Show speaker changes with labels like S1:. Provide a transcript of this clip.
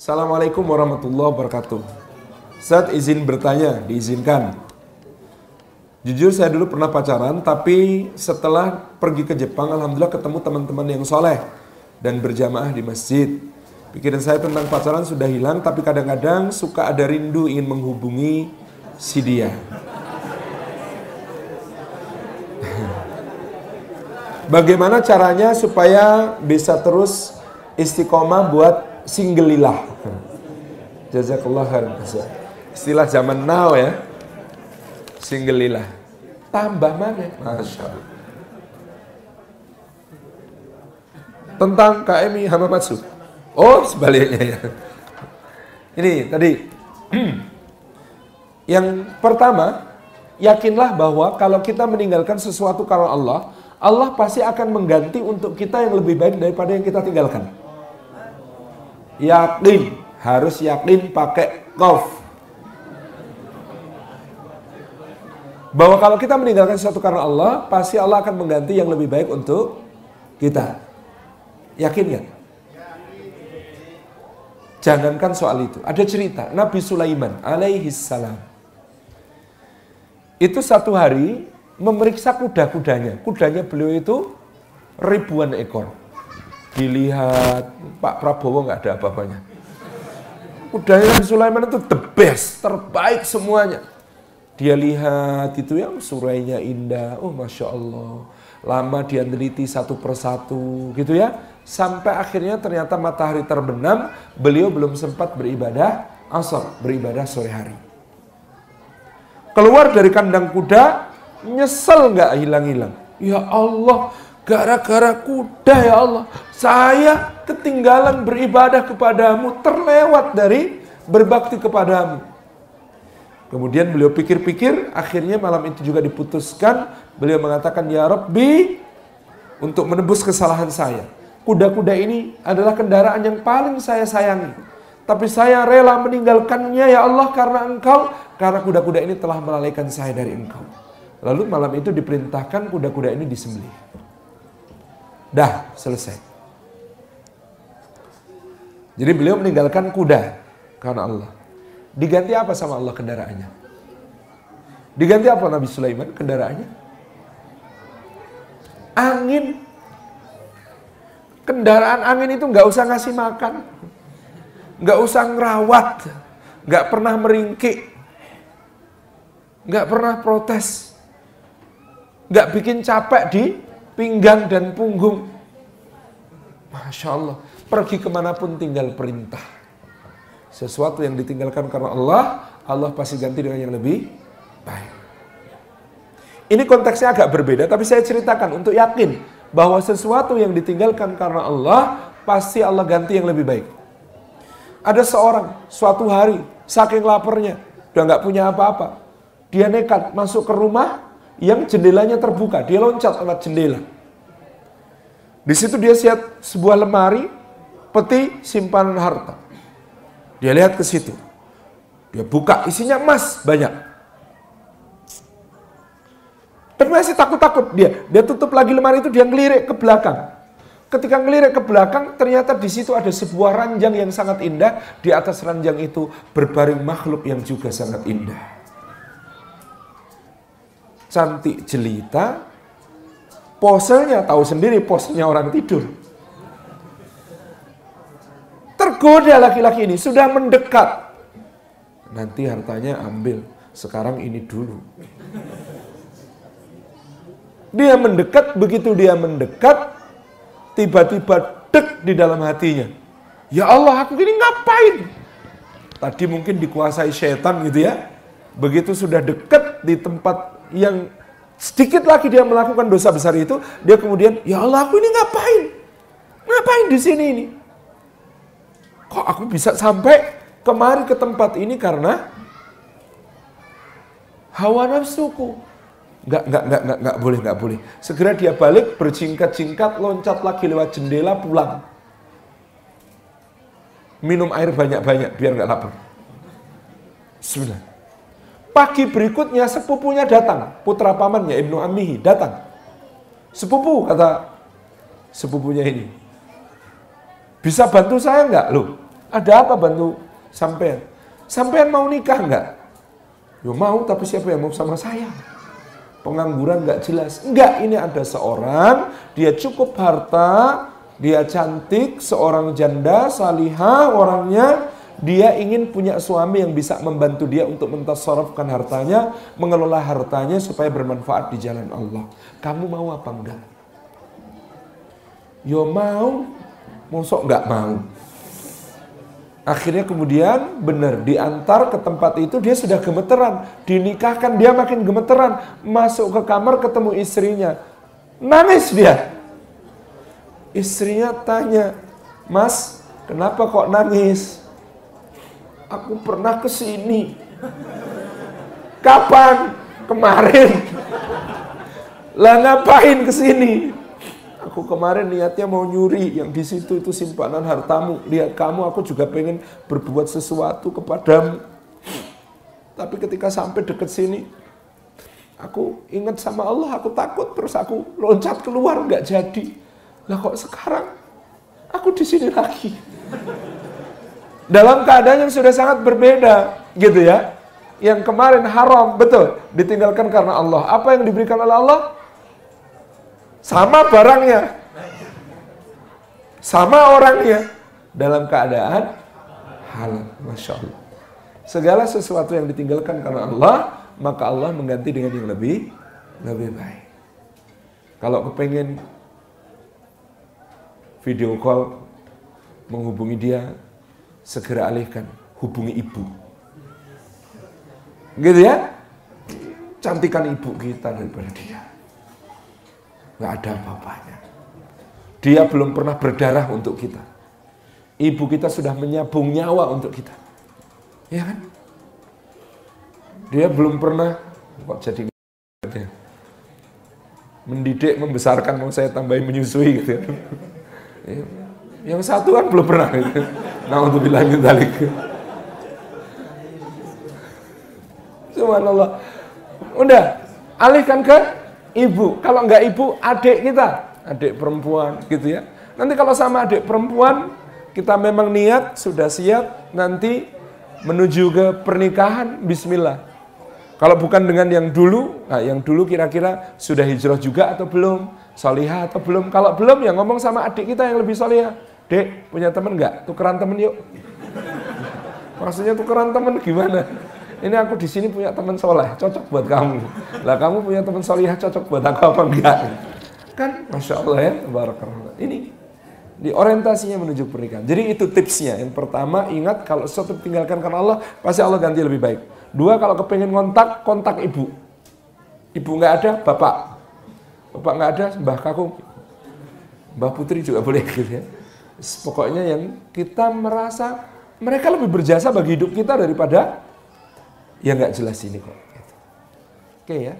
S1: Assalamualaikum warahmatullahi wabarakatuh. Saat izin bertanya, diizinkan. Jujur saya dulu pernah pacaran, tapi setelah pergi ke Jepang, Alhamdulillah ketemu teman-teman yang soleh dan berjamaah di masjid. Pikiran saya tentang pacaran sudah hilang, tapi kadang-kadang suka ada rindu ingin menghubungi si dia. Bagaimana caranya supaya bisa terus istiqomah buat singgelilah? Jazakallah khairan. Istilah zaman now ya. Singgelilah. Tambah mana? Masya Allah. Tentang KMI Hamamatsu. Oh sebaliknya ya. Ini tadi. Yang pertama, yakinlah bahwa kalau kita meninggalkan sesuatu karena Allah, Allah pasti akan mengganti untuk kita yang lebih baik daripada yang kita tinggalkan. Yakin, harus yakin pakai kof. Bahwa kalau kita meninggalkan sesuatu karena Allah, pasti Allah akan mengganti yang lebih baik untuk kita. Yakin ya? Jangankan soal itu. Ada cerita, Nabi Sulaiman alaihi salam itu satu hari memeriksa kuda-kudanya. Kudanya beliau itu ribuan ekor. Dilihat Pak Prabowo nggak ada apa-apanya. Nabi Sulaiman itu the best, terbaik semuanya. Dia lihat itu yang surainya indah, oh Masya Allah. Lama dia teliti satu persatu gitu ya. Sampai akhirnya ternyata matahari terbenam, beliau belum sempat beribadah asar, beribadah sore hari keluar dari kandang kuda, nyesel nggak hilang-hilang. Ya Allah, gara-gara kuda ya Allah, saya ketinggalan beribadah kepadamu, terlewat dari berbakti kepadamu. Kemudian beliau pikir-pikir, akhirnya malam itu juga diputuskan, beliau mengatakan, Ya Rabbi, untuk menebus kesalahan saya. Kuda-kuda ini adalah kendaraan yang paling saya sayangi. Tapi saya rela meninggalkannya ya Allah karena engkau karena kuda-kuda ini telah melalaikan saya dari engkau. Lalu malam itu diperintahkan kuda-kuda ini disembelih. Dah, selesai. Jadi beliau meninggalkan kuda karena Allah. Diganti apa sama Allah kendaraannya? Diganti apa Nabi Sulaiman kendaraannya? Angin. Kendaraan angin itu nggak usah ngasih makan. Nggak usah ngerawat. Nggak pernah meringkik nggak pernah protes, nggak bikin capek di pinggang dan punggung. Masya Allah, pergi ke mana pun tinggal perintah. Sesuatu yang ditinggalkan karena Allah, Allah pasti ganti dengan yang lebih baik. Ini konteksnya agak berbeda, tapi saya ceritakan untuk yakin bahwa sesuatu yang ditinggalkan karena Allah, pasti Allah ganti yang lebih baik. Ada seorang, suatu hari, saking laparnya, udah nggak punya apa-apa, dia nekat masuk ke rumah yang jendelanya terbuka. Dia loncat lewat jendela. Di situ dia lihat sebuah lemari, peti simpanan harta. Dia lihat ke situ. Dia buka, isinya emas banyak. Tapi masih takut-takut dia. Dia tutup lagi lemari itu, dia ngelirik ke belakang. Ketika ngelirik ke belakang, ternyata di situ ada sebuah ranjang yang sangat indah. Di atas ranjang itu berbaring makhluk yang juga sangat indah cantik jelita, posenya tahu sendiri posenya orang tidur. Tergoda laki-laki ini, sudah mendekat. Nanti hartanya ambil, sekarang ini dulu. Dia mendekat, begitu dia mendekat, tiba-tiba dek di dalam hatinya. Ya Allah, aku ini ngapain? Tadi mungkin dikuasai setan gitu ya. Begitu sudah dekat di tempat yang sedikit lagi dia melakukan dosa besar itu, dia kemudian, ya Allah aku ini ngapain? Ngapain di sini ini? Kok aku bisa sampai kemari ke tempat ini karena hawa nafsuku. Enggak, enggak, enggak, enggak, enggak boleh, enggak boleh. Segera dia balik, berjingkat-jingkat, loncat lagi lewat jendela, pulang. Minum air banyak-banyak, biar enggak lapar. Bismillah. Pagi berikutnya sepupunya datang, putra pamannya Ibnu Amihi datang. Sepupu kata sepupunya ini. Bisa bantu saya enggak? Loh, Ada apa bantu sampean? Sampean mau nikah nggak? Yo mau, tapi siapa yang mau sama saya? Pengangguran nggak jelas. Enggak, ini ada seorang, dia cukup harta, dia cantik, seorang janda, salihah orangnya, dia ingin punya suami yang bisa membantu dia untuk mentasarrafkan hartanya, mengelola hartanya supaya bermanfaat di jalan Allah. Kamu mau apa enggak? Yo mau, mosok enggak mau. Akhirnya kemudian benar diantar ke tempat itu dia sudah gemeteran, dinikahkan dia makin gemeteran, masuk ke kamar ketemu istrinya. Nangis dia. Istrinya tanya, "Mas, kenapa kok nangis?" Aku pernah ke sini. Kapan? Kemarin. Lah ngapain ke sini? Aku kemarin niatnya mau nyuri yang di situ itu simpanan hartamu. Lihat kamu, aku juga pengen berbuat sesuatu kepadamu. Tapi ketika sampai deket sini, aku ingat sama Allah, aku takut terus aku loncat keluar nggak jadi. Lah kok sekarang aku di sini lagi. Dalam keadaan yang sudah sangat berbeda, gitu ya. Yang kemarin haram, betul, ditinggalkan karena Allah. Apa yang diberikan oleh Allah? Sama barangnya. Sama orangnya. Dalam keadaan halal. Masya Allah. Segala sesuatu yang ditinggalkan karena Allah, maka Allah mengganti dengan yang lebih lebih baik. Kalau kepengen video call menghubungi dia, segera alihkan, hubungi ibu. Gitu ya? Cantikan ibu kita daripada dia nggak ada apa-apanya. Dia belum pernah berdarah untuk kita. Ibu kita sudah menyabung nyawa untuk kita. Ya kan? Dia belum pernah kok jadi mendidik, membesarkan, mau saya tambahin menyusui gitu. Ya. Yang satu kan belum pernah gitu. Untuk bilang balik. Subhanallah. Udah, alihkan ke ibu. Kalau nggak ibu, adik kita, adik perempuan gitu ya. Nanti kalau sama adik perempuan, kita memang niat, sudah siap, nanti menuju ke pernikahan, bismillah. Kalau bukan dengan yang dulu, nah yang dulu kira-kira sudah hijrah juga atau belum, solihah atau belum. Kalau belum ya ngomong sama adik kita yang lebih solihah. Dek, punya temen nggak? Tukeran temen yuk. Maksudnya tukeran temen gimana? ini aku di sini punya teman soleh, cocok buat kamu. Lah kamu punya teman soleh, cocok buat aku apa enggak? Kan, masya Allah ya, barakallah. Ini di orientasinya menuju pernikahan. Jadi itu tipsnya. Yang pertama, ingat kalau sesuatu tinggalkan karena Allah, pasti Allah ganti lebih baik. Dua, kalau kepengen kontak, kontak ibu. Ibu nggak ada, bapak. Bapak nggak ada, mbah kaku. Mbah putri juga boleh gitu ya. Pokoknya yang kita merasa mereka lebih berjasa bagi hidup kita daripada ya nggak jelas ini kok. Gitu. Oke ya.